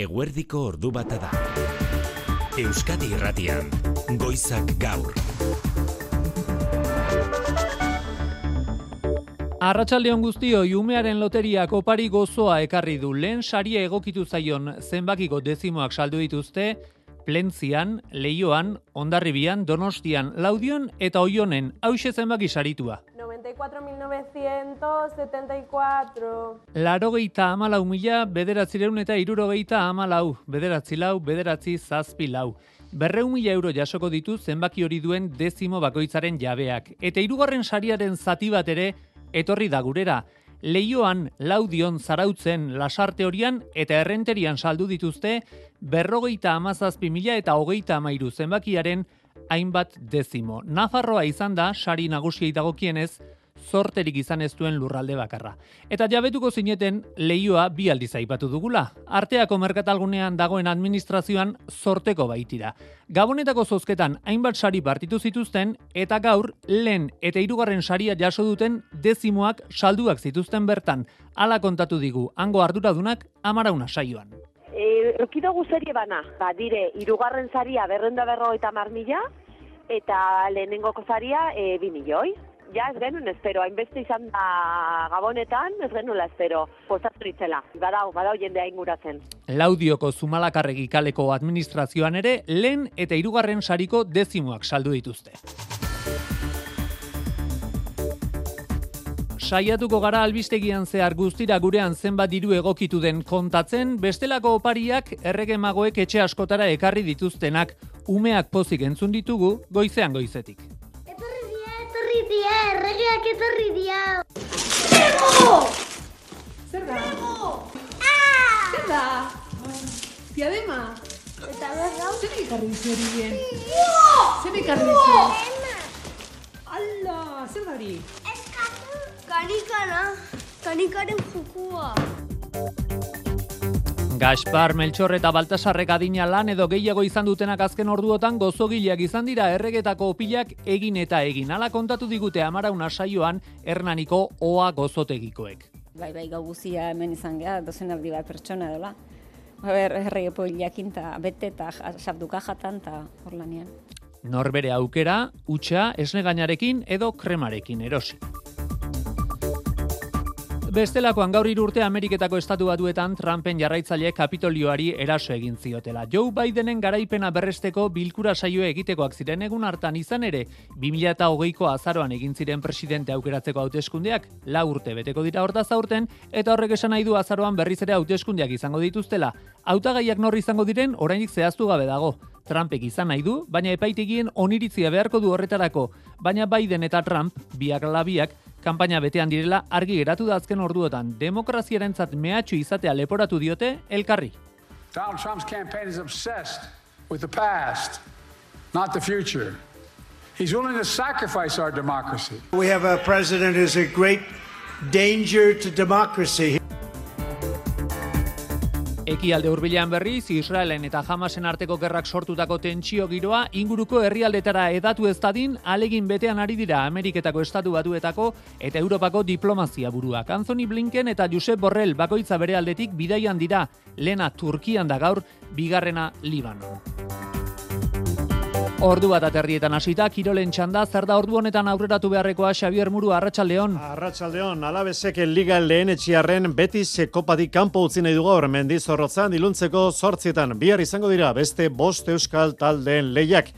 Eguerdiko ordu bata da. Euskadi Irratian, Goizak Gaur. Arratsaldeon guztio, Iumearen loteriak opari gozoa ekarri du. Lehen saria egokitu zaion zenbakiko dezimoak saldu dituzte, Plentzian, Leioan, Ondarribian, Donostian, Laudion eta Oionen, hause zenbaki saritua. 94.974. Laro geita amalau mila, bederatzireun eta irurogeita amalau, bederatzi lau, bederatzi zazpi lau. Berreun mila euro jasoko ditu zenbaki hori duen dezimo bakoitzaren jabeak. Eta hirugarren sariaren zati bat ere, etorri da gurera. Leioan, laudion, zarautzen, lasarte horian eta errenterian saldu dituzte, berrogeita amazazpi mila eta hogeita amairu zenbakiaren hainbat dezimo. Nafarroa izan da, sari nagusiei dagokienez, zorterik izan ez duen lurralde bakarra. Eta jabetuko zineten leioa bi aldiz aipatu dugula. Arteako merkatalgunean dagoen administrazioan zorteko baitira. Gabonetako zozketan hainbat sari partitu zituzten eta gaur lehen eta hirugarren saria jaso duten dezimoak salduak zituzten bertan. Hala kontatu digu, hango arduradunak amarauna saioan. E, Eukidogu serie bana, ba, dire, irugarren zaria berrenda berrogeita mar mila, eta lehenengoko zaria e, bi milioi. Ja, ez genuen espero, hainbeste izan da gabonetan, ez genuela espero, postatu ditzela. Badau, badau jendea inguratzen. Laudioko Zumalakarregi kaleko administrazioan ere lehen eta hirugarren sariko dezimoak saldu dituzte. Saiatuko gara albistegian zehar guztira gurean zenbat diru egokitu den kontatzen, bestelako opariak errege magoek etxe askotara ekarri dituztenak umeak pozik entzun ditugu goizean goizetik. Etorri dia, erregeak etorri dia. Zer da? Ah! Zer da? Diadema? Eta berrau? Zer ekarri dizu hori bien? Zer ekarri dizu? Ala, zer da hori? Eskatu! Kanikana, kanikaren jukua. Gaspar, Melchor eta Baltasarrek adina lan edo gehiago izan dutenak azken orduotan gozogileak izan dira erregetako opilak egin eta egin. Hala kontatu digute amarauna saioan hernaniko oa gozotegikoek. Bai, bai, gau guzia hemen izan geha, dozen aldi bat pertsona dela. Ber, errege poliakin ta bete eta sabduka jatan eta hor lanean. Norbere aukera, utxa, esnegainarekin edo kremarekin erosi. Bestelakoan gaur urte Ameriketako estatu batuetan Trumpen jarraitzaile kapitolioari eraso egin ziotela. Joe Bidenen garaipena berresteko bilkura saioa egitekoak ziren egun hartan izan ere, 2008ko azaroan egin ziren presidente aukeratzeko hauteskundeak, lau urte beteko dira hortaz aurten, eta horrek esan nahi du azaroan berriz ere hauteskundeak izango dituztela. Hautagaiak nor izango diren oraindik zehaztu gabe dago. Trumpek izan nahi du, baina epaitegien oniritzia beharko du horretarako, baina Biden eta Trump, biak labiak, kanpaina betean direla argi geratu da azken orduotan demokraziarentzat mehatxu izatea leporatu diote elkarri. Donald Trump's campaign is obsessed with the past, not the future. He's willing to sacrifice our democracy. We have a president who's a great danger to democracy. Ekialde hurbilean berriz, Israelen eta Hamasen arteko gerrak sortutako tentsio giroa inguruko herrialdetara edatu ez dadin alegin betean ari dira Ameriketako estatu batuetako eta Europako diplomazia buruak. Anthony Blinken eta Josep Borrell bakoitza bere aldetik bidaian dira, lena Turkian da gaur, bigarrena Libanon. Ordu bat aterrietan hasita, Kirolen txanda, zer da ordu honetan aurreratu beharrekoa Xavier Muru, Arratsaldeon. Arratsaldeon, alabezek liga lehen etxiarren beti sekopatik kanpo utzi nahi du gaur mendizorrotzan diluntzeko sortzietan. Bihar izango dira beste bost euskal taldeen lehiak.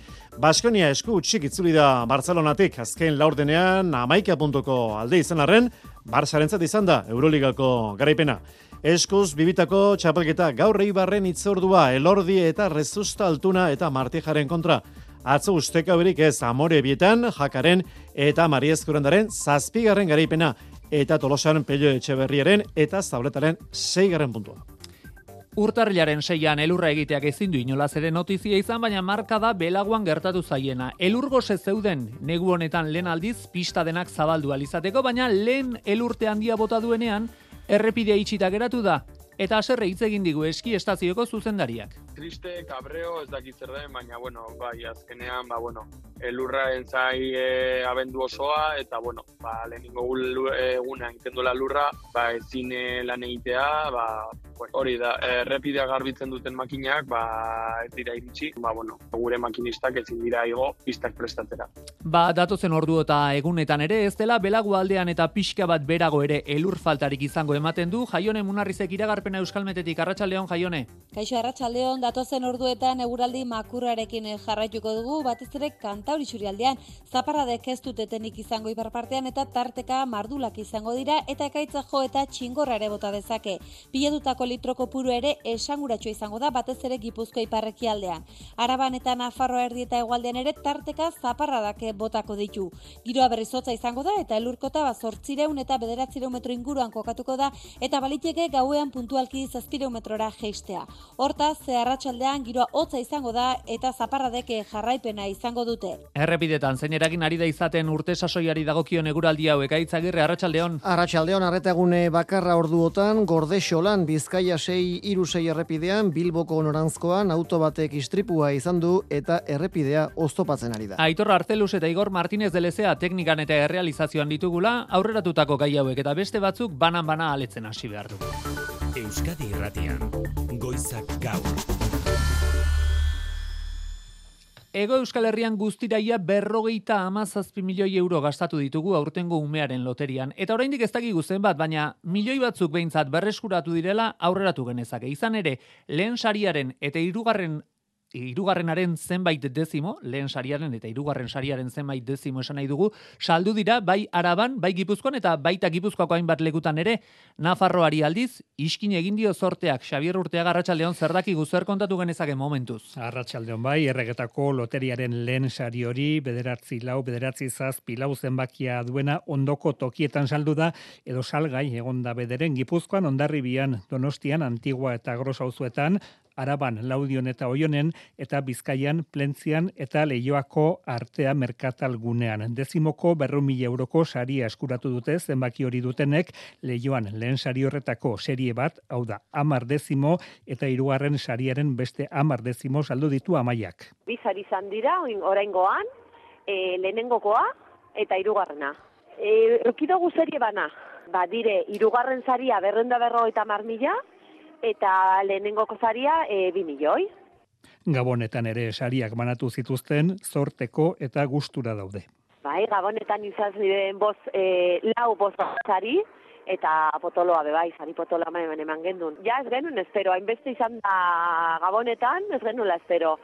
Baskonia esku utxik itzuli da Barcelonatik azken laurdenean amaika puntuko alde izan arren, Barsarentzat izan da Euroligako garaipena. Eskuz bibitako txapelketa gaur eibarren itzordua elordi eta rezusta altuna eta martijaren kontra. Atzo usteka berik ez amore bietan, jakaren eta mariezkurandaren zazpigarren garaipena eta tolosan pelio etxeberriaren eta zabletaren seigarren puntua. Urtarrilaren seian elurra egiteak ezin du inolaz ere notizia izan, baina marka da belaguan gertatu zaiena. Elurgo ze zeuden negu honetan lehen aldiz pista denak zabaldu alizateko, baina lehen elurte handia bota duenean errepidea itxita geratu da. Eta aserre hitz egin digu eski estazioko zuzendariak. triste, cabreo, ez dakit zer den, baina, bueno, bai, azkenean, ba, bueno, elurra entzai e, abendu osoa, eta, bueno, ba, lehenengo gul- eguna egiten duela lurra, ba, ezin eh, lan egitea, ba, hori da, errepidea garbitzen duten makinak, ba, ez dira iritsi, ba, bueno, gure makinistak ezin dira igo pistak prestatzera. Ba, datozen ordu eta egunetan ere, ez dela belagu aldean eta pixka bat berago ere elur faltarik izango ematen du, jaione munarrizek iragarpena euskalmetetik, arratsaldeon jaione. Kaixo arratsaldeon datozen orduetan eguraldi makurrarekin jarraituko dugu, batez ere kantauri aldean, zaparradek ez dutetenik izango iparpartean eta tarteka mardulak izango dira eta ekaitza jo eta txingorra ere bota dezake. Biledutako litroko puru ere esanguratxo izango da batez ere gipuzko iparreki aldean. Araban eta Nafarroa erdi eta egualdean ere tarteka zaparradak botako ditu. Giroa berriz hotza izango da eta elurkota bat zortzireun eta bederatzireun metro inguruan kokatuko da eta baliteke gauean puntualki zazpireun metrora geistea. Hortaz, zeharratxaldean giroa hotza izango da eta zaparradeke jarraipena izango dute. Errepidetan, zein eragin ari da izaten urte sasoiari dagokion eguraldi hau ekaitzagirre arratsaldeon. Arratsaldeon arretagune bakarra orduotan Gordexolan Bizkaia 6 hiru errepidean Bilboko norantzkoan auto batek istripua izan du eta errepidea oztopatzen ari da. Aitor Artelus eta Igor Martinez de Lezea teknikan eta errealizazioan ditugula aurreratutako gai hauek eta beste batzuk banan bana aletzen hasi behar dugu. Euskadi Irratian Goizak Gaur. Ego Euskal Herrian guztiraia berrogeita amazazpi milioi euro gastatu ditugu aurtengo umearen loterian. Eta oraindik ez dakigu zenbat, baina milioi batzuk behintzat berreskuratu direla aurreratu genezake. Izan ere, lehen sariaren eta hirugarren irugarrenaren zenbait dezimo, lehen sariaren eta irugarren sariaren zenbait dezimo esan nahi dugu, saldu dira bai araban, bai gipuzkoan eta baita gipuzkoako hainbat legutan ere, Nafarroari aldiz, iskin egin dio sorteak, Xabier Urteaga Arratxaldeon zerdaki guzer kontatu genezake momentuz. Arratxaldeon bai, erregetako loteriaren lehen sari hori, bederatzi lau, bederatzi zaz, pilau zenbakia duena ondoko tokietan saldu da, edo salgai egonda bederen gipuzkoan, ondarri bian, donostian, antigua eta grosauzuetan, Araban, Laudion eta Oionen eta Bizkaian, Plentzian eta Leioako artea merkatal gunean. Dezimoko berru mila euroko saria eskuratu dute zenbaki hori dutenek Leioan lehen sari horretako serie bat, hau da, amar dezimo eta hirugarren sariaren beste amar dezimo saldu ditu amaiak. Bizari izan dira, orain goan, e, lehenengokoa eta hirugarrena. E, Rukidogu serie bana, ba dire, hirugarren saria berrenda berro eta marmila, eta lehenengo kozaria e, bi milioi. Gabonetan ere sariak banatu zituzten, zorteko eta gustura daude. Bai, gabonetan izan ziren boz, e, lau boz sari, eta potoloa bebai, sari potoloa eman eman gendun. Ja, ez genuen espero, hainbeste izan da gabonetan, ez genuen espero.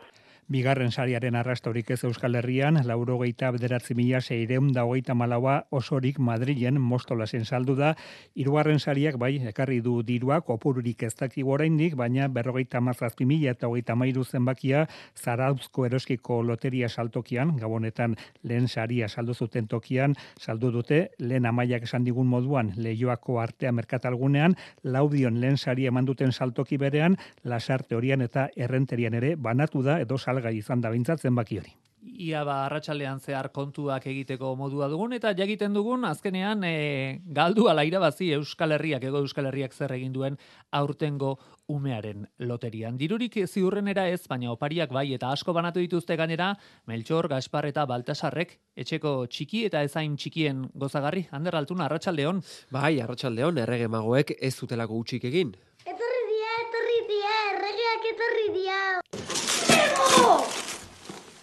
Bigarren sariaren arrastorik ez Euskal Herrian, lauro geita bederatzi mila seireun da hogeita malaua osorik Madrilen mostolasen saldu da. Hirugarren sariak bai, ekarri du dirua, kopururik ez daki oraindik, baina berrogeita mazazpi mila eta hogeita mairu zenbakia zarauzko eroskiko loteria saltokian, gabonetan lehen saria saldu zuten tokian, saldu dute, lehen amaiak esan digun moduan, lehioako artea merkatalgunean, laudion lehen saria manduten saltoki berean, lasarte horian eta errenterian ere, banatu da edo sal salgai izan da bintzatzen baki hori. Ia ba, arratsaldean zehar kontuak egiteko modua dugun, eta jagiten dugun, azkenean, e, galdu ala irabazi Euskal Herriak, ego Euskal Herriak zer egin duen aurtengo umearen loterian. Dirurik ziurrenera ez, baina opariak bai, eta asko banatu dituzte ganera, Melchor, Gaspar eta Baltasarrek, etxeko txiki eta ezain txikien gozagarri, Ander Altuna, arratsaldeon. Bai, arratsaldeon errege magoek ez zutelako utxik egin. Etorri dia, etorri dia, erregeak etorri dia.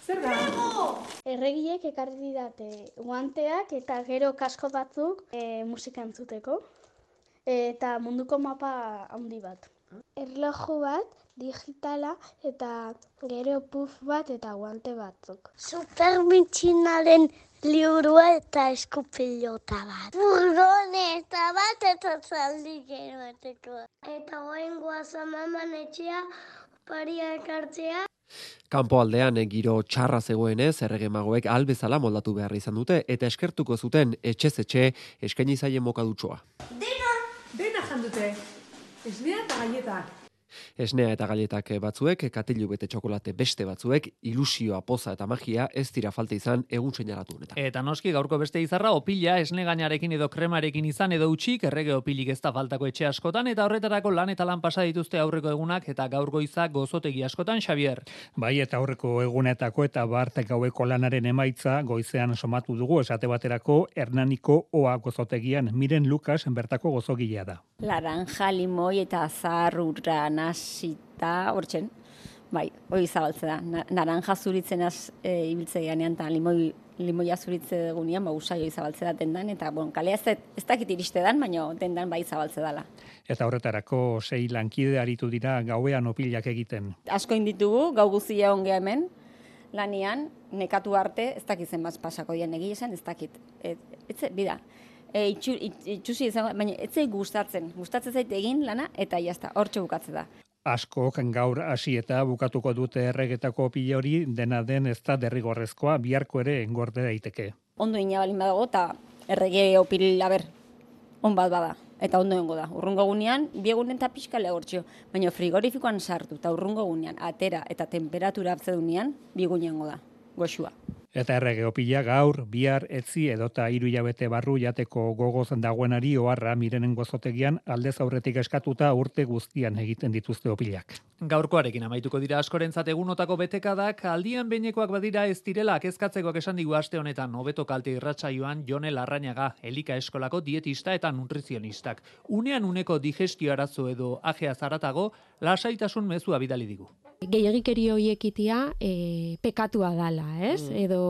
Zer da? Erregiek ekarri didate guanteak eta gero kasko batzuk e, musika entzuteko. Eta munduko mapa handi bat. Erloju bat, digitala eta gero puf bat eta guante batzuk. Supermitxinaren liburua eta eskupilota bat. Furgoneta bat eta zaldi gero bateko. Eta goen guaza maman etxea, paria ekartzea. Kanpo aldean giro txarra zegoenez errege magoek albezala moldatu behar izan dute eta eskertuko zuten etxez etxe eskaini zaien mokadutxoa. Dena! Dena jandute. Ez dira eta gaietak. Esnea eta galetak batzuek, katilu bete txokolate beste batzuek, ilusioa, poza eta magia ez dira falta izan egun seinalatu honetan. Eta noski gaurko beste izarra opila esne gainarekin edo kremarekin izan edo utxik errege opilik ez da faltako etxe askotan eta horretarako lan eta lan pasa dituzte aurreko egunak eta gaur goiza gozotegi askotan Xavier. Bai eta aurreko egunetako eta barte gaueko lanaren emaitza goizean somatu dugu esate baterako Hernaniko oa gozotegian Miren Lucas bertako gozogilea da. Laranja, limoi eta zarrura nasita hortzen. Bai, hori zabaltze da. Na- Naranja zuritzen az e, ibiltze ganean eta limoi, limoia zuritze dugunean, ba, usai hori zabaltze da dendan, eta bon, kalea ez, ez dakit iriste dan, baina dendan bai zabaltze dala. Eta horretarako sei lankide aritu dira gauean opilak egiten. Asko inditugu, gau guzia ongea hemen, lanian, nekatu arte, ez dakit zenbaz pasako dian egia esan, ez dakit. Et, etze, bida, e, itxu, it, itxusi izango, baina ez zait gustatzen, gustatzen zait egin lana, eta jazta, hortxe bukatze da. Askok gaur hasi eta bukatuko dute erregetako opila hori dena den ez da derrigorrezkoa biharko ere engorde daiteke. Ondo ina balin badago, eta errege opil, aber, on bat bada. Eta ondo egongo da. Urrungo gunean, biegunen eta pixka legortxo. Baina frigorifikoan sartu eta urrungo gunean, atera eta temperatura abzedunean, biguneango da. Goxua. Eta errege opila gaur, bihar, etzi edota hiru hilabete barru jateko gogoz dagoenari oharra mirenen gozotegian aldez aurretik eskatuta urte guztian egiten dituzte opilak. Gaurkoarekin amaituko dira askorentzat egunotako betekadak, aldian beinekoak badira ez direla kezkatzekoak esan digu aste honetan hobeto kalte irratsaioan Jone Larrañaga, elika eskolako dietista eta nutrizionistak. Unean uneko digestio arazo edo ajea zaratago, lasaitasun mezua bidali digu. Gehiagikeri horiek itia e, pekatua dala, ez? Mm. Edo,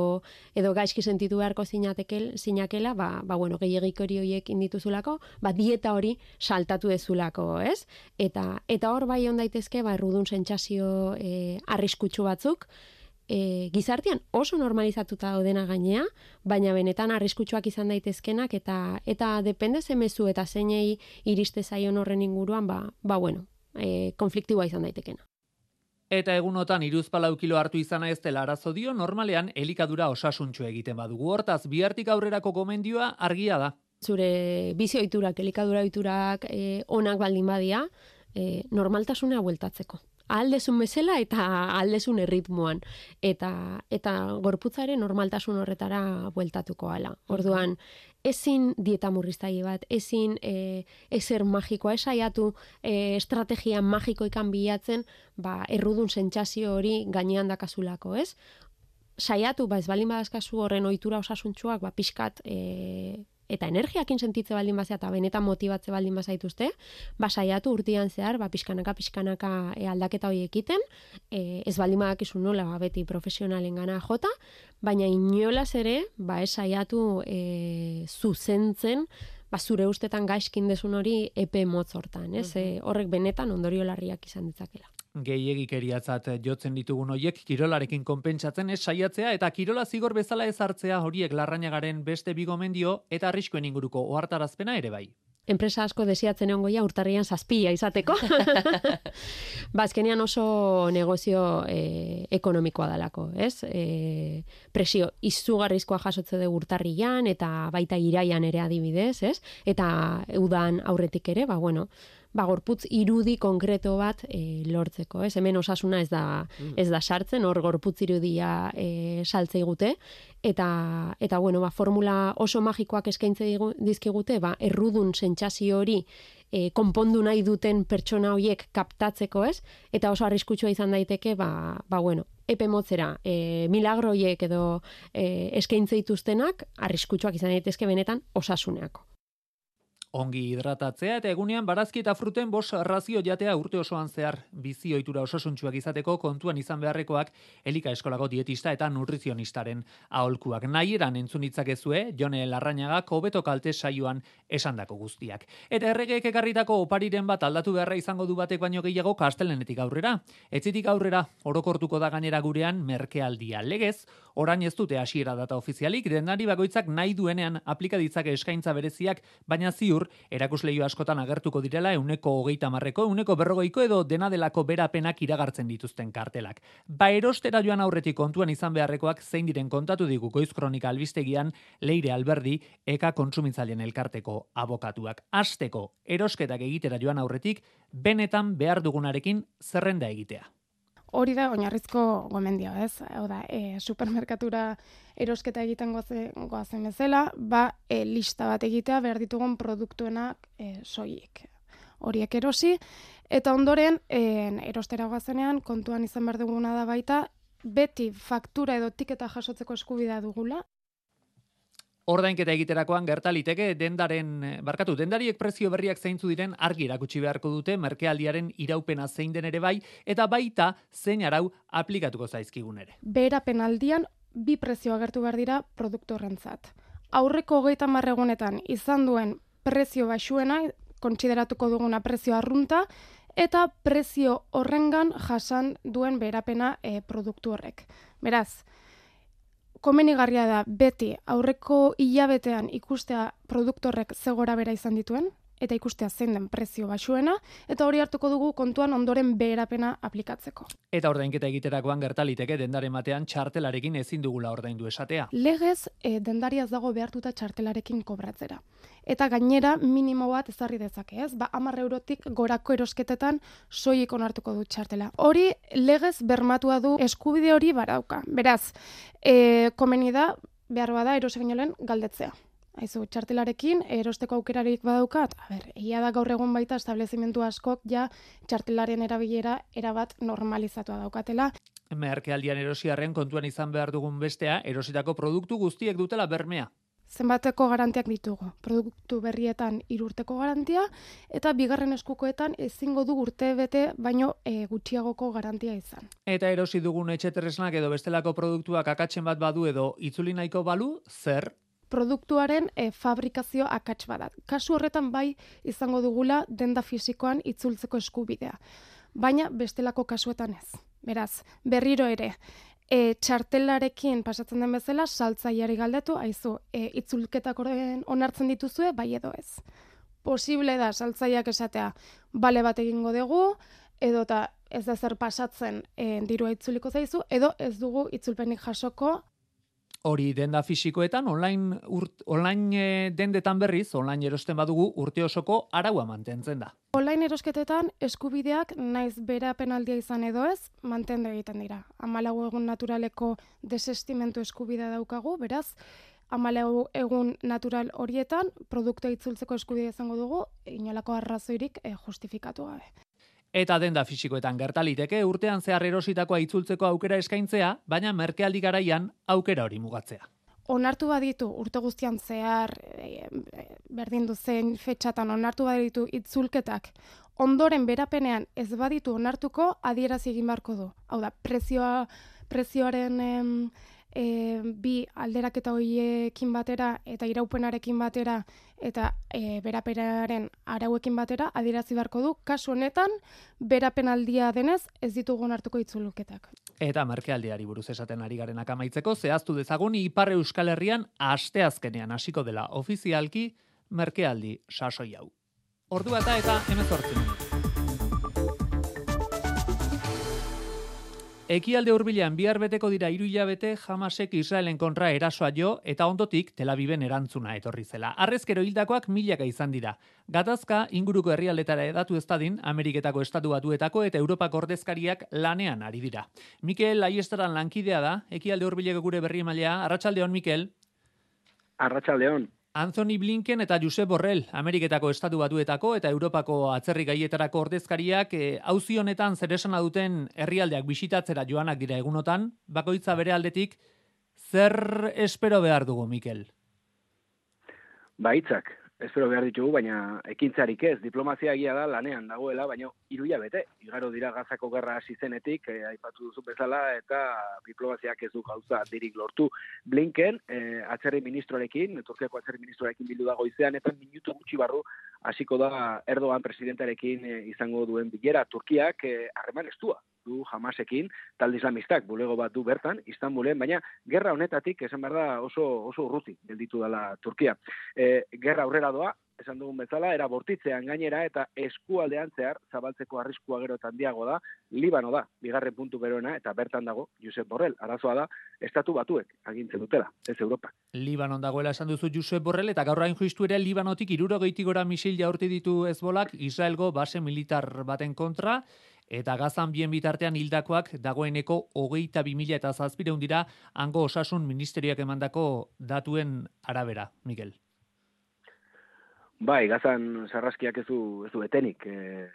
edo gaizki sentitu beharko zinatekel, zinakela, ba, ba bueno, gehiagikeri horiek indituzulako, ba, dieta hori saltatu ezulako, ez? Eta, eta hor bai on daitezke, ba, errudun sentsazio e, arriskutsu batzuk, e, gizartean oso normalizatuta daudena gainea, baina benetan arriskutsuak izan daitezkenak eta eta depende ze mezu eta zeinei iriste zaion horren inguruan, ba, ba bueno, e, konfliktiboa izan daitekena. Eta egunotan iruzpalau kilo hartu izana ez dela arazo dio, normalean elikadura osasuntxu egiten badugu. Hortaz, bihartik aurrerako gomendioa argia da. Zure bizi ohiturak, elikadura ohiturak e, onak baldin badia, e, normaltasunea bueltatzeko. Aldezun bezala eta aldezun erritmoan. Eta, eta gorputzaren normaltasun horretara bueltatuko ala. Orduan, ezin dieta murriztaile bat, ezin e, ezer magikoa, esaiatu e, estrategia magikoikan bilatzen, ba, errudun sentsazio hori gainean dakasulako, ez? Saiatu, ba, ez baldin badazkazu horren ohitura osasuntsuak, ba, pixkat, e, eta energiakin sentitze baldin bazea eta benetan motibatze baldin bazaituzte, ba saiatu urtean zehar, ba pixkanaka pixkanaka e, aldaketa hori ekiten, e, ez baldin badakizu nola ba, beti profesionalen gana jota, baina inolaz ere, ba ez saiatu e, zuzentzen, ba zure ustetan gaizkin desun hori epe motz hortan, ez? E, horrek benetan ondorio larriak izan ditzakela. Gehiegikeriatzat jotzen ditugun hoiek kirolarekin konpentsatzen ez saiatzea eta kirola zigor bezala ez hartzea horiek larrainagaren beste bigomendio eta arriskuen inguruko ohartarazpena ere bai. enpresa asko desiatzen egon urtarrian zazpia izateko. ba, azkenean oso negozio e, ekonomikoa dalako, ez? E, presio izugarrizkoa jasotze dugu urtarrian eta baita iraian ere adibidez, ez? Eta udan aurretik ere, ba, bueno, ba, gorputz irudi konkreto bat e, lortzeko, ez? Hemen osasuna ez da, ez da sartzen, hor gorputz irudia e, saltzei gute, eta, eta bueno, ba, formula oso magikoak eskaintze dizkigute, ba, errudun sentsazio hori e, konpondu nahi duten pertsona horiek kaptatzeko, ez? Eta oso arriskutsua izan daiteke, ba, ba bueno, epe motzera, e, milagro horiek edo e, eskaintze dituztenak arriskutsuak izan daitezke benetan osasuneako. Ongi hidratatzea eta egunean barazki eta fruten bos razio jatea urte osoan zehar bizi ohitura osasuntsuak izateko kontuan izan beharrekoak elika eskolako dietista eta nutrizionistaren aholkuak. Nahieran entzun ditzakezue Jone Larrañagak hobeto kalte saioan esandako guztiak. Eta erregeek ekarritako opariren bat aldatu beharra izango du batek baino gehiago kastelenetik aurrera. Etzitik aurrera orokortuko da gainera gurean merkealdia legez, orain ez dute hasiera data ofizialik, dendari bakoitzak nahi duenean aplika ditzake eskaintza bereziak, baina ziur ziur, erakusleio askotan agertuko direla euneko hogeita marreko, euneko berrogeiko edo dena delako berapenak iragartzen dituzten kartelak. Ba erostera joan aurretik kontuan izan beharrekoak zein diren kontatu digu goiz kronika albistegian Leire Alberdi eka kontsumitzaileen elkarteko abokatuak. Asteko erosketak egitera joan aurretik benetan behar dugunarekin zerrenda egitea. Hori da oinarrizko gomendia, ez? Hau da, e, supermerkatura erosketa egiten goaze, goazen bezala, ba, e, lista bat egitea behar ditugun produktuenak e, soilik. Horiek erosi, eta ondoren, e, erostera goazenean, kontuan izan behar duguna da baita, beti faktura edo tiketa jasotzeko eskubidea dugula, Ordainketa egiterakoan gertaliteke dendaren eh, barkatu dendariek prezio berriak zeintzu diren argi erakutsi beharko dute merkealdiaren iraupena zein den ere bai eta baita zein arau aplikatuko zaizkigun ere. Bera penaldian bi prezio agertu behar dira produktu horrentzat. Aurreko hogeita marregunetan izan duen prezio baxuena, kontsideratuko duguna prezio arrunta, eta prezio horrengan jasan duen berapena e, produktu horrek. Beraz, komenigarria da beti aurreko hilabetean ikustea produktorrek zegora bera izan dituen, eta ikustea zein den prezio basuena, eta hori hartuko dugu kontuan ondoren beherapena aplikatzeko. Eta ordainketa egiterakoan gertaliteke dendaren batean txartelarekin ezin dugula ordaindu esatea. Legez, e, dendariaz dago behartuta txartelarekin kobratzera. Eta gainera, minimo bat ezarri dezake, ez? Ba, amar eurotik gorako erosketetan soilik onartuko du txartela. Hori, legez bermatua du eskubide hori barauka. Beraz, e, komeni da, behar bada eroseginolen galdetzea. Aizu, txartelarekin erosteko aukerarik badaukat, a ber, egia da gaur egun baita establezimentu askok ja txartelaren erabilera erabat normalizatua daukatela. Merkealdian erosiarren kontuan izan behar dugun bestea, erositako produktu guztiek dutela bermea. Zenbateko garantiak ditugu. Produktu berrietan irurteko garantia, eta bigarren eskukoetan ezingo du urte bete, baino e, gutxiagoko garantia izan. Eta erosi dugun etxeterresnak edo bestelako produktuak akatzen bat badu edo itzuli nahiko balu, zer? Produktuaren e, fabrikazio akats badat. Kasu horretan bai izango dugula denda fisikoan itzultzeko eskubidea. Baina bestelako kasuetan ez. Beraz, berriro ere, e, txartelarekin pasatzen den bezala, saltzaiari galdetu, aizu, e, itzulketak onartzen dituzue, bai edo ez. Posible da, saltzaiak esatea, bale bat egingo dugu, edo eta ez da zer pasatzen e, dirua itzuliko zaizu, edo ez dugu itzulpenik jasoko Hori denda fisikoetan, online, urt, online e, dendetan berriz, online erosten badugu urte osoko araua mantentzen da. Online erosketetan eskubideak naiz bera penaldia izan edo ez, mantendu egiten dira. Amalau egun naturaleko desestimentu eskubidea daukagu, beraz, amalau egun natural horietan, produktu itzultzeko eskubidea izango dugu, inolako arrazoirik e, justifikatu gabe eta denda fisikoetan gertaliteke urtean zehar erositakoa itzultzeko aukera eskaintzea, baina merkealdi garaian aukera hori mugatzea. Onartu baditu urte guztian zehar e, berdin duzen fetxatan onartu baditu itzulketak ondoren berapenean ez baditu onartuko adierazi egin barko du. Hau da, prezioa prezioaren e, bi alderaketa hoiekin batera eta iraupenarekin batera eta e, beraperaren arauekin batera adirazi beharko du kasu honetan berapenaldia denez ez ditugu hartuko itzuluketak. Eta merkealdiari buruz esaten ari garenak amaitzeko zehaztu dezagun Ipar Euskal Herrian asteazkenean hasiko dela ofizialki merkealdi sasoi hau. Ordua eta eta 18 Ekialde hurbilean bihar beteko dira hiru hilabete Hamasek Israelen kontra erasoa jo eta ondotik Tel Aviven erantzuna etorri zela. Arrezkero hildakoak milaka izan dira. Gatazka inguruko herrialdetara edatu estadin Ameriketako estatu batuetako eta Europako ordezkariak lanean ari dira. Mikel Aiestaran lankidea da, Ekialde hurbileko gure berri emailea. Arratsaldeon Mikel. Arratsaldeon. Anthony Blinken eta Josep Borrell, Ameriketako estatu batuetako eta Europako atzerri gaietarako ordezkariak auzi honetan zer duten herrialdeak bisitatzera joanak dira egunotan, bakoitza bere aldetik, zer espero behar dugu, Mikel? Baitzak, espero behar ditugu, baina ekintzarik ez, diplomazia egia da lanean dagoela, baina iruia bete, igaro dira gazako gerra hasi zenetik, eh, aipatu duzu bezala, eta diplomaziak ez du gauza dirik lortu. Blinken, eh, atzerri ministroarekin, Turkiako atzerri ministroarekin bildu dago izan, eta minutu gutxi barru hasiko da Erdogan presidentarekin eh, izango duen bilera. Turkiak harreman estua du Hamasekin, talde islamistak bulego bat du bertan, Istanbulen, baina gerra honetatik, esan behar da, oso, oso urruti gelditu dela Turkia. E, gerra aurrera doa, esan dugun bezala, era bortitzean gainera eta eskualdean zehar zabaltzeko arriskua gero eta handiago da, Libano da, bigarren puntu beroena, eta bertan dago, Josep Borrell, arazoa da, estatu batuek agintzen dutela, ez Europa. Libanon dagoela esan duzu Josep Borrell, eta gaur hain juistu ere Libanotik irurogeitik gora misil jaurti ditu ezbolak Israelgo base militar baten kontra, eta gazan bien bitartean hildakoak dagoeneko hogeita bi mila eta zazpireun dira hango osasun ministerioak emandako datuen arabera, Miguel. Bai, gazan sarraskiak ez du, ez du etenik. E,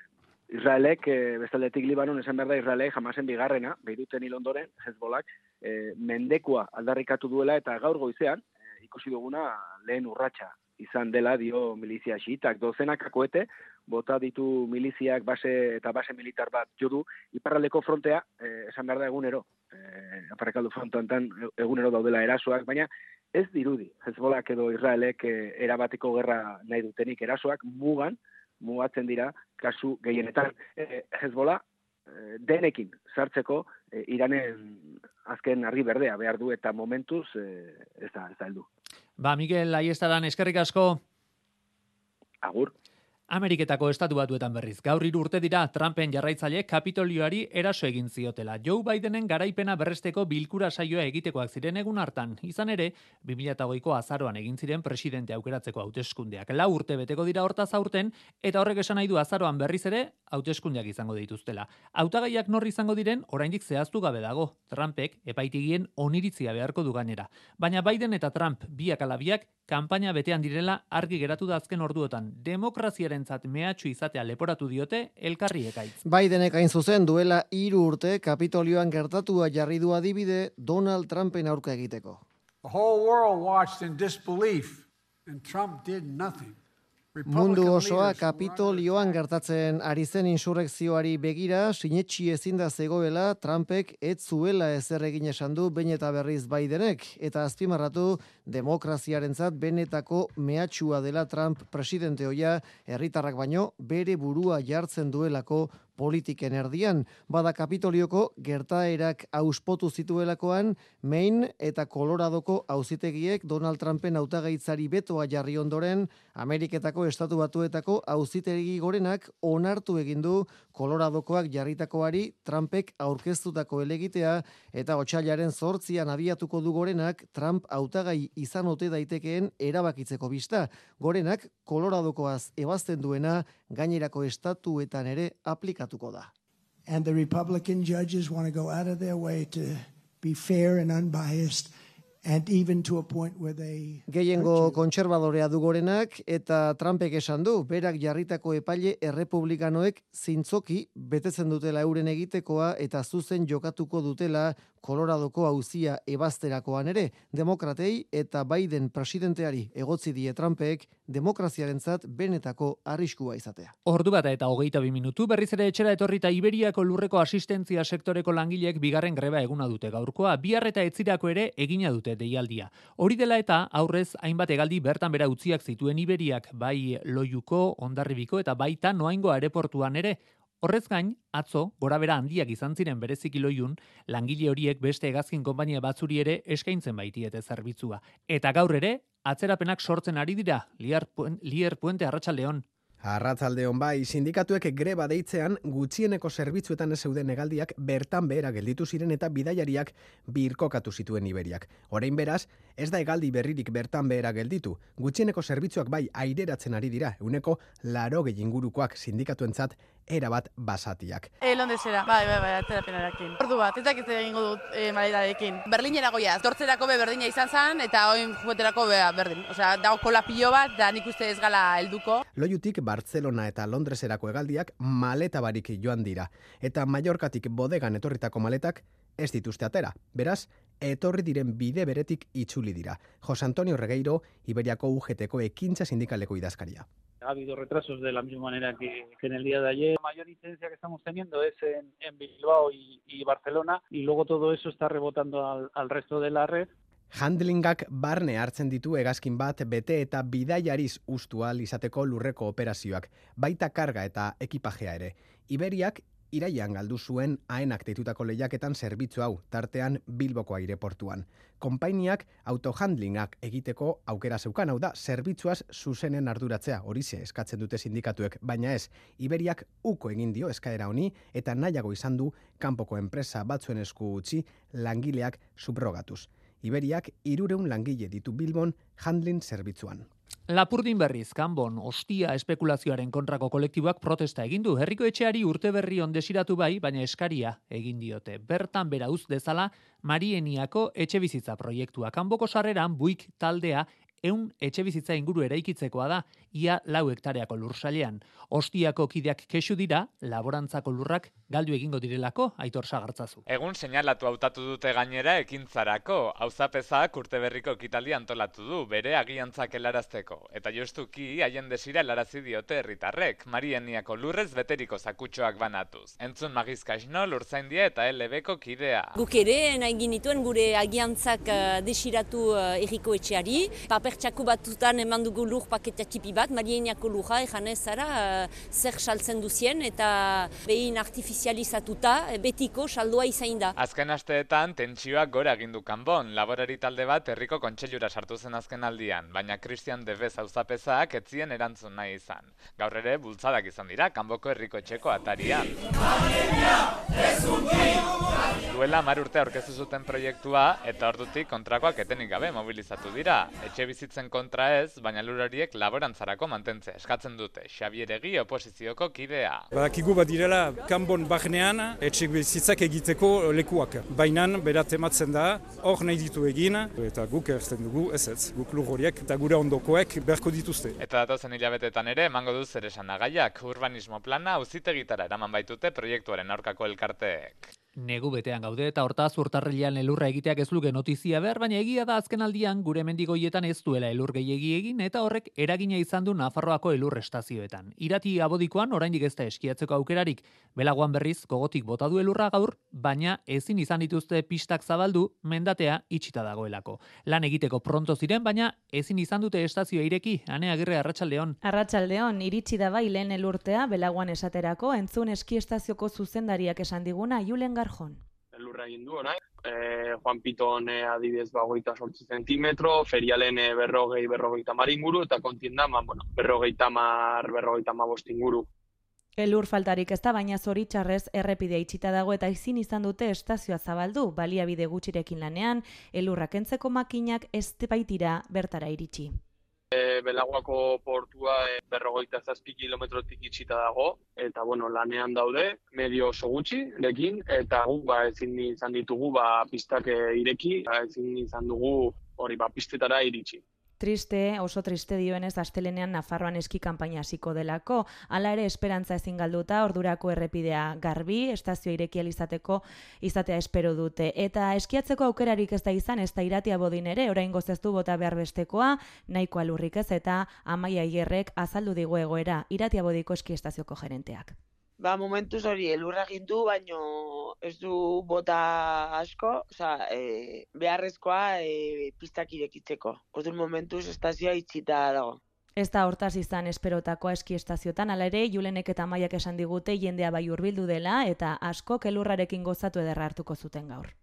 Israelek, e, bestaldetik Libanon, esan behar da Israelek jamasen bigarrena, behiruten hil ondoren, Hezbolak, e, mendekua aldarrikatu duela eta gaur goizean, e, ikusi duguna lehen urratsa izan dela dio milizia xiitak. Dozenak akoete, bota ditu miliziak base eta base militar bat jodu, iparraldeko frontea, eh, esan behar da egunero, eh, aparrekaldu frontoan egunero daudela erasoak, baina ez dirudi, Hezbolak edo Israelek eh, erabateko gerra nahi dutenik erasoak, mugan, mugatzen dira, kasu gehienetan. Eh, Hezbola, eh, denekin sartzeko eh, iranen azken argi berdea behar du eta momentuz eh, ez da, ez da heldu. Ba, Miguel, ahi eskerrik asko. Agur. Ameriketako estatu batuetan berriz. Gaur hiru urte dira Trumpen jarraitzaile Kapitolioari eraso egin ziotela. Joe Bidenen garaipena berresteko bilkura saioa egitekoak ziren egun hartan. Izan ere, 2008ko azaroan egin ziren presidente aukeratzeko hauteskundeak. La urte beteko dira hortaz aurten eta horrek esan nahi du azaroan berriz ere hauteskundeak izango dituztela. Hautagaiak norri izango diren oraindik zehaztu gabe dago. Trumpek epaitigien oniritzia beharko du gainera. Baina Biden eta Trump biak alabiak kanpaina betean direla argi geratu da azken orduotan. Demokraziarentzat mehatxu izatea leporatu diote elkarri ekaitz. Bidenek hain zuzen duela hiru urte Kapitolioan gertatua jarri du adibide Donald Trumpen aurka egiteko. The whole world watched in disbelief and Trump did nothing. Mundu osoa kapitolioan gertatzen ari zen insurrekzioari begira, sinetxi ezin da zegoela Trumpek ez zuela ezer egin esan du behin eta berriz Bidenek, eta azpimarratu demokraziarentzat benetako mehatxua dela Trump presidente hoia herritarrak baino bere burua jartzen duelako politiken erdian, bada kapitolioko gertaerak auspotu zituelakoan, Maine eta Coloradoko auzitegiek Donald Trumpen hautagaitzari betoa jarri ondoren, Ameriketako estatu batuetako auzitegi gorenak onartu egin du Coloradokoak jarritakoari Trumpek aurkeztutako elegitea eta otxailaren zortzian abiatuko du gorenak Trump hautagai izan ote daitekeen erabakitzeko bista. Gorenak Coloradokoaz ebazten duena gainerako estatuetan ere aplikatuko da. And the Republican judges want to go out of their way to be fair and unbiased and even to a point where they Gehiengo kontserbadorea du gorenak eta Trumpek esan du berak jarritako epaile errepublikanoek zintzoki betetzen dutela euren egitekoa eta zuzen jokatuko dutela Koloradoko hauzia ebazterakoan ere, demokratei eta Biden presidenteari egotzi die Trumpek demokraziarentzat benetako arriskua izatea. Ordu bat eta hogeita bi minutu berriz ere etxera etorri eta Iberiako lurreko asistentzia sektoreko langileek bigarren greba eguna dute gaurkoa, bihar eta etzirako ere egina dute deialdia. Hori dela eta aurrez hainbat egaldi bertan bera utziak zituen Iberiak bai loiuko, ondarribiko eta baita noaingo aeroportuan ere, Horrez gain, atzo, gora bera handiak izan ziren berezik iloiun, langile horiek beste egazkin konpainia batzuri ere eskaintzen baitiete zerbitzua. Eta gaur ere, atzerapenak sortzen ari dira, lier, lier puente arratsaldeon. Arratzaldeon bai, sindikatuek greba deitzean gutxieneko zerbitzuetan ez zeuden negaldiak bertan behera gelditu ziren eta bidaiariak birkokatu zituen iberiak. Orain beraz, ez da egaldi berririk bertan behera gelditu. Gutxieneko zerbitzuak bai aireratzen ari dira, euneko laro ingurukoak sindikatuentzat erabat basatiak. E, Londesera, bai, bai, bai, aterapenarekin. Ordu bat, ez dakit egingo dut e, maletarekin. Berlinera goia, tortzerako be berdina izan zen, eta oin jugueterako be berdin. Osea, dago kolapio bat, da nik uste ez gala helduko. Loiutik Barcelona eta Londreserako hegaldiak maleta barik joan dira. Eta Mallorcatik bodegan etorritako maletak ez dituzte atera. Beraz, etorri diren bide beretik itzuli dira. Jose Antonio Regueiro, Iberiako UGTko ekintza sindikaleko idazkaria. Ha habido retrasos de la misma manera que, que, en el día de ayer. La mayor incidencia que estamos teniendo es en, en Bilbao y, y, Barcelona y luego todo eso está rebotando al, al resto de la red. Handlingak barne hartzen ditu hegazkin bat bete eta bidaiariz ustual izateko lurreko operazioak, baita karga eta ekipajea ere. Iberiak iraian galdu zuen haenak deitutako lehiaketan zerbitzu hau, tartean Bilboko aireportuan. Konpainiak autohandlingak egiteko aukera zeukan hau da, zerbitzuaz zuzenen arduratzea, horize eskatzen dute sindikatuek, baina ez, Iberiak uko egin dio eskaera honi eta nahiago izan du kanpoko enpresa batzuen esku utzi langileak subrogatuz. Iberiak irureun langile ditu Bilbon handling zerbitzuan. Lapurdin berriz, kanbon, ostia espekulazioaren kontrako kolektiboak protesta egin du. Herriko etxeari urte berri on desiratu bai, baina eskaria egin diote. Bertan bera uz dezala, Marieniako etxe bizitza proiektua. Kanboko sarreran buik taldea eun etxe bizitza inguru eraikitzekoa da, ia lau hektareako lursailean. Ostiako kideak kesu dira, laborantzako lurrak galdu egingo direlako, aitor sagartzazu. Egun seinalatu hautatu dute gainera ekintzarako, auzapezak urte berriko ekitaldi antolatu du, bere agiantzak helarazteko. Eta jostuki, haien desira helarazi diote herritarrek, marieniako lurrez beteriko zakutxoak banatuz. Entzun magizka esno, lurzaindia eta LB-ko kidea. Guk ere, nahi ginituen gure agiantzak uh, desiratu uh, erriko etxeari, paper txaku batutan eman dugu lur paketa tipi bat, marieniako lurra, ejanez zara, uh, zer saltzen duzien, eta behin artifizializatuta, betiko saldua izain da. Azken asteetan, tentsioak gora egindu kanbon, laborari talde bat herriko kontseilura sartu zen azken aldian, baina Christian Devez auzapezak etzien erantzun nahi izan. Gaur ere, bultzadak izan dira, kanboko herriko etxeko atarian. Duela mar urte aurkeztu zuten proiektua eta ordutik kontrakoak etenik gabe mobilizatu dira. Etxe bizitzen kontra ez, baina lurariek laborantzarako mantentzea eskatzen dute. Xavier Egi oposizioko kidea. Badakigu bat direla kanbon bagnean etxe bizitzak egiteko lekuak. Bainan berat ematzen da, hor nahi ditu egin, eta guk erzen dugu ez ez, guk lur horiek eta gure ondokoek beharko dituzte. Eta datozen hilabetetan ere, emango du zer esan agaiak, urbanismo plana auzitegitara eraman baitute proiektuaren aurkako elkarteek. Negu betean gaude eta hortaz urtarrilean elurra egiteak ez luke notizia behar, baina egia da azken aldian gure mendigoietan ez duela elur gehiegi egin eta horrek eragina izan du Nafarroako elur estazioetan. Irati abodikoan oraindik ez da eskiatzeko aukerarik, belagoan berriz gogotik bota du elurra gaur, baina ezin izan dituzte pistak zabaldu mendatea itxita dagoelako. Lan egiteko pronto ziren, baina ezin izan dute estazioa ireki, ane agirre arratsaldeon. Arratsaldeon iritsi da bai lehen elurtea belagoan esaterako entzun eski estazioko zuzendariak esan diguna Julen Garjon. Elurra egin du, orain. E, Juan Piton e, adibidez bagoita sortzi zentimetro, ferialen e, berrogei, berrogeita mar inguru, eta kontienda, ma, bueno, berrogeita mar, berrogeita ma bost inguru. Elur faltarik ez da, baina zoritxarrez errepidea itxita dago eta ezin izan dute estazioa zabaldu, baliabide gutxirekin lanean, elurrak entzeko makinak ez baitira bertara iritsi. Belaguako portua e, berrogeita zazpi kilometrotik itxita dago, eta bueno, lanean daude, medio oso gutxi, lekin, eta gu ba, ezin izan ditugu ba, pistak e, ireki, ba, ezin izan dugu hori ba, pistetara iritsi. Triste, oso triste dioenez astelenean Nafarroan eski kanpaina hasiko delako. Hala ere esperantza ezin galduta ordurako errepidea garbi, estazio irekial izateko izatea espero dute. Eta eskiatzeko aukerarik ez da izan, ez da iratia bodin ere, orain gozeztu bota behar bestekoa, nahiko alurrik ez eta amaia hierrek azaldu digu egoera iratia bodiko eski estazioko gerenteak. Ba, momentuz hori elurra egin du, baino ez du bota asko, oza, e, beharrezkoa e, pistak irekitzeko. Orduan momentuz estazioa itxita dago. Ez da hortaz izan esperotakoa eski estaziotan, ala ere, Julenek eta Maiak esan digute jendea bai hurbildu dela eta asko kelurrarekin gozatu ederra hartuko zuten gaur.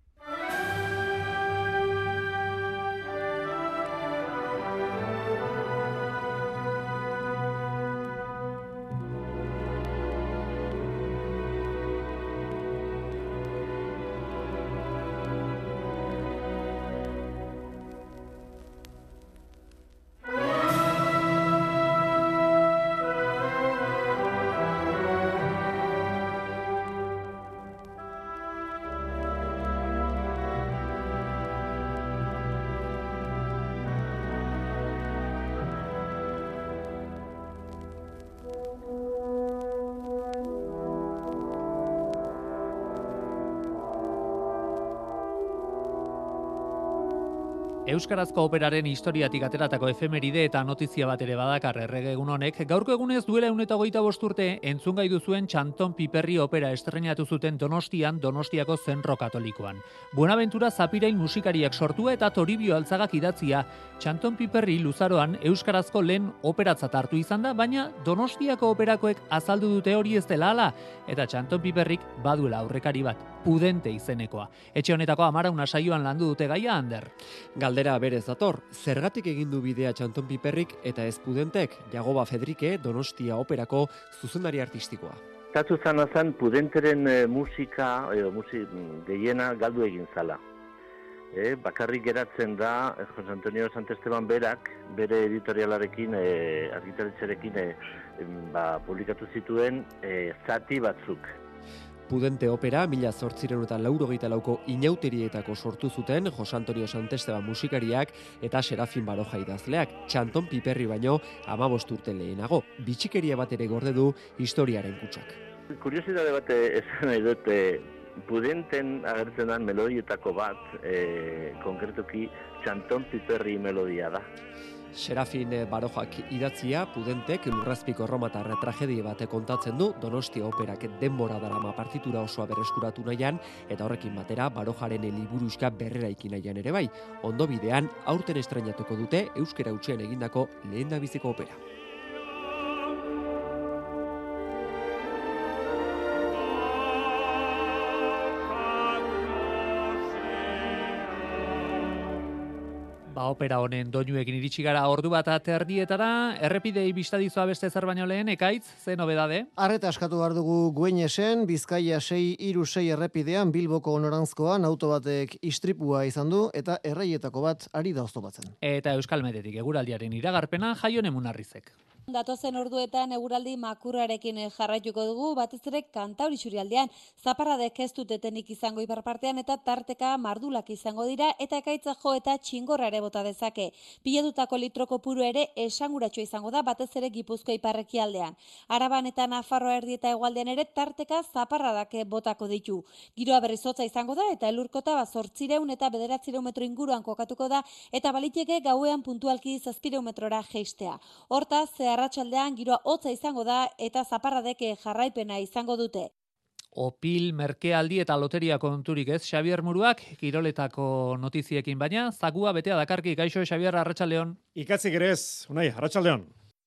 Euskarazko operaren historiatik ateratako efemeride eta notizia bat ere badakar errege egun honek, gaurko egunez duela uneta goita bosturte entzun gai duzuen Txanton Piperri opera estrenatu zuten Donostian Donostiako zenro katolikoan. Buenaventura Zapirain musikariak sortua eta Toribio Altzagak idatzia, Txanton Piperri luzaroan Euskarazko lehen operatzat hartu izan da, baina Donostiako operakoek azaldu dute hori ez dela ala, eta Txanton Piperrik baduela aurrekari bat, pudente izenekoa. Etxe honetako amara una saioan landu dute gaia hander. Galdera berez dator, zergatik egin du bidea Txanton Piperrik eta ezpudentek Jagoba Fedrike Donostia operako zuzendari artistikoa. Tatu zana zen pudenteren e, musika, edo musik gehiena galdu egin zala. E, bakarrik geratzen da e, Jose Antonio Santesteban berak, bere editorialarekin, e, argitaritzarekin e, ba, publikatu zituen e, zati batzuk. Pudente opera, mila zortziren eta laurogeita lauko inauterietako sortu zuten Jos Antonio Santesteba musikariak eta Serafin Baroja idazleak, txanton piperri baino amabost urte lehenago, bitxikeria bat ere gorde du historiaren kutsak. Kuriosidade bat esan nahi dut, Pudenten agertzen den melodietako bat, e, konkretuki txanton piperri melodia da. Serafin Barojak idatzia, pudentek lurrazpiko romatarra tragedie bate kontatzen du, Donostia operak denbora darama partitura osoa berreskuratu nahian, eta horrekin batera, Barojaren liburuska berrera nahian ere bai. Ondo bidean, aurten estrenatuko dute, Euskera Utsean egindako lehen biziko opera. Ba, opera honen doinuekin iritsi gara ordu bat aterdietara, errepidei biztadizoa beste zer baino lehen, ekaitz, ze nobedade? Arreta askatu behar dugu guenesen, Bizkaia 6 iru 6 errepidean, Bilboko honorantzkoan, auto batek istripua izan du, eta erraietako bat ari da oztopatzen. Eta Euskal Medetik eguraldiaren iragarpena jaionen munarrizek. Datozen orduetan eguraldi makurrarekin jarraituko dugu, batez ere kantauri surialdean, zaparradek ez dutetenik izango iparpartean eta tarteka mardulak izango dira eta ekaitza jo eta txingorra ere bota dezake. Pilatutako litroko puru ere esanguratxo izango da batez ere gipuzko iparreki aldean. Araban eta Nafarroa erdi eta egualdean ere tarteka zaparradak botako ditu. Giroa berrizotza izango da eta elurkota bazortzireun eta bederatzireun metro inguruan kokatuko da eta baliteke gauean puntualki zazpireun metrora geistea. Horta, arratsaldean giroa hotza izango da eta zaparradeke jarraipena izango dute. Opil, merkealdi eta loteria konturik ez, Xavier Muruak, kiroletako notiziekin baina, zakua betea dakarki, gaixo Xavier Arratxaldeon. Ikatzik ere ez, unai, Arratxaldeon.